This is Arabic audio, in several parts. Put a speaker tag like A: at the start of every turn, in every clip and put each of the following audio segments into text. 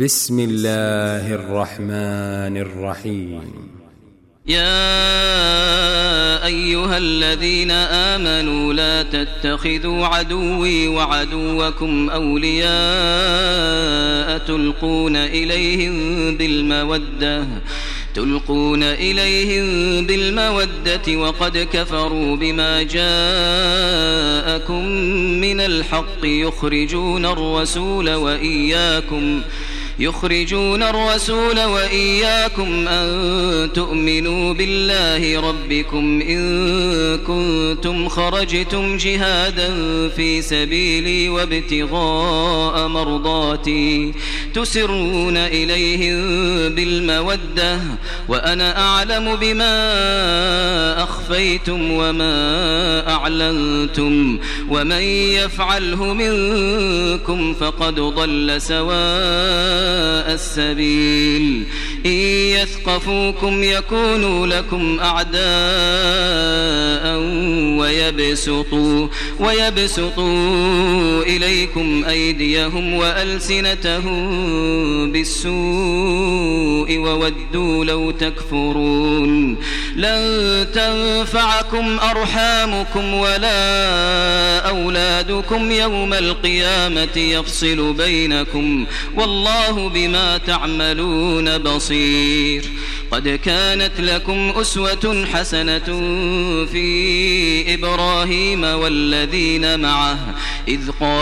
A: بسم الله الرحمن الرحيم
B: يا ايها الذين امنوا لا تتخذوا عدوي وعدوكم اولياء تلقون اليهم بالموده تلقون إليهم بالمودة وقد كفروا بما جاءكم من الحق يخرجون الرسول وإياكم ۖ يخرجون الرسول وإياكم أن تؤمنوا بالله ربكم إن كنتم خرجتم جهادا في سبيلي وابتغاء مرضاتي تسرون إليهم بالمودة وأنا أعلم بما أخفيتم وما أعلنتم ومن يفعله منكم فقد ضل سواء السبيل إن يثقفوكم يكونوا لكم أعداء ويبسطوا ويبسطوا إليكم أيديهم وألسنتهم بالسوء وودوا لو تكفرون لن تنفعكم أرحامكم ولا أولادكم يوم القيامة يفصل بينكم والله بما تعملون بصير قد كانت لكم أسوة حسنة في إبراهيم والذين معه إذ قال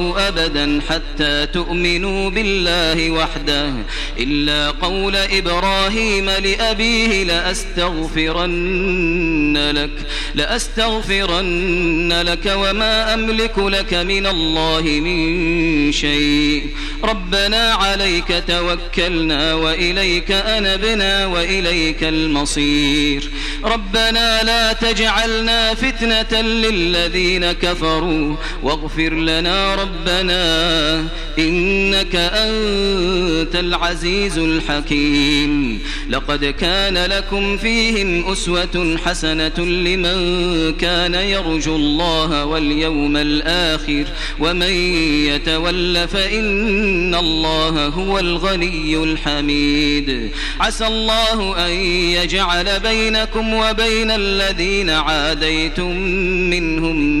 B: أبدا حتى تؤمنوا بالله وحده إلا قول إبراهيم لأبيه لأستغفرن لك لأستغفرن لك وما أملك لك من الله من شيء ربنا عليك توكلنا وإليك أنبنا وإليك المصير ربنا لا تجعلنا فتنة للذين كفروا واغفر لنا رب ربنا إنك أنت العزيز الحكيم لقد كان لكم فيهم أسوة حسنة لمن كان يرجو الله واليوم الآخر ومن يتول فإن الله هو الغني الحميد عسى الله أن يجعل بينكم وبين الذين عاديتم منهم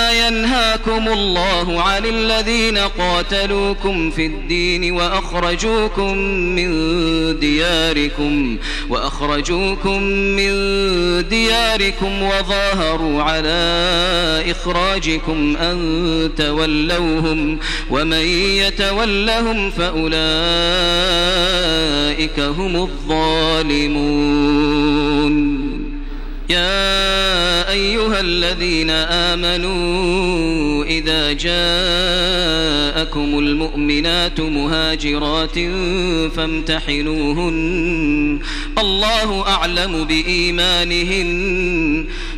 B: لا ينهاكم الله عن الذين قاتلوكم في الدين وأخرجوكم من دياركم وأخرجوكم من دياركم وظاهروا على إخراجكم أن تولوهم ومن يتولهم فأولئك هم الظالمون يا أيها الذين آمنوا إذا جاءكم المؤمنات مهاجرات فامتحنوهن الله أعلم بإيمانهن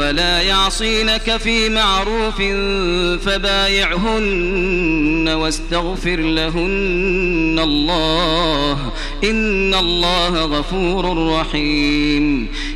B: ولا يعصينك في معروف فبايعهن واستغفر لهن الله إن الله غفور رحيم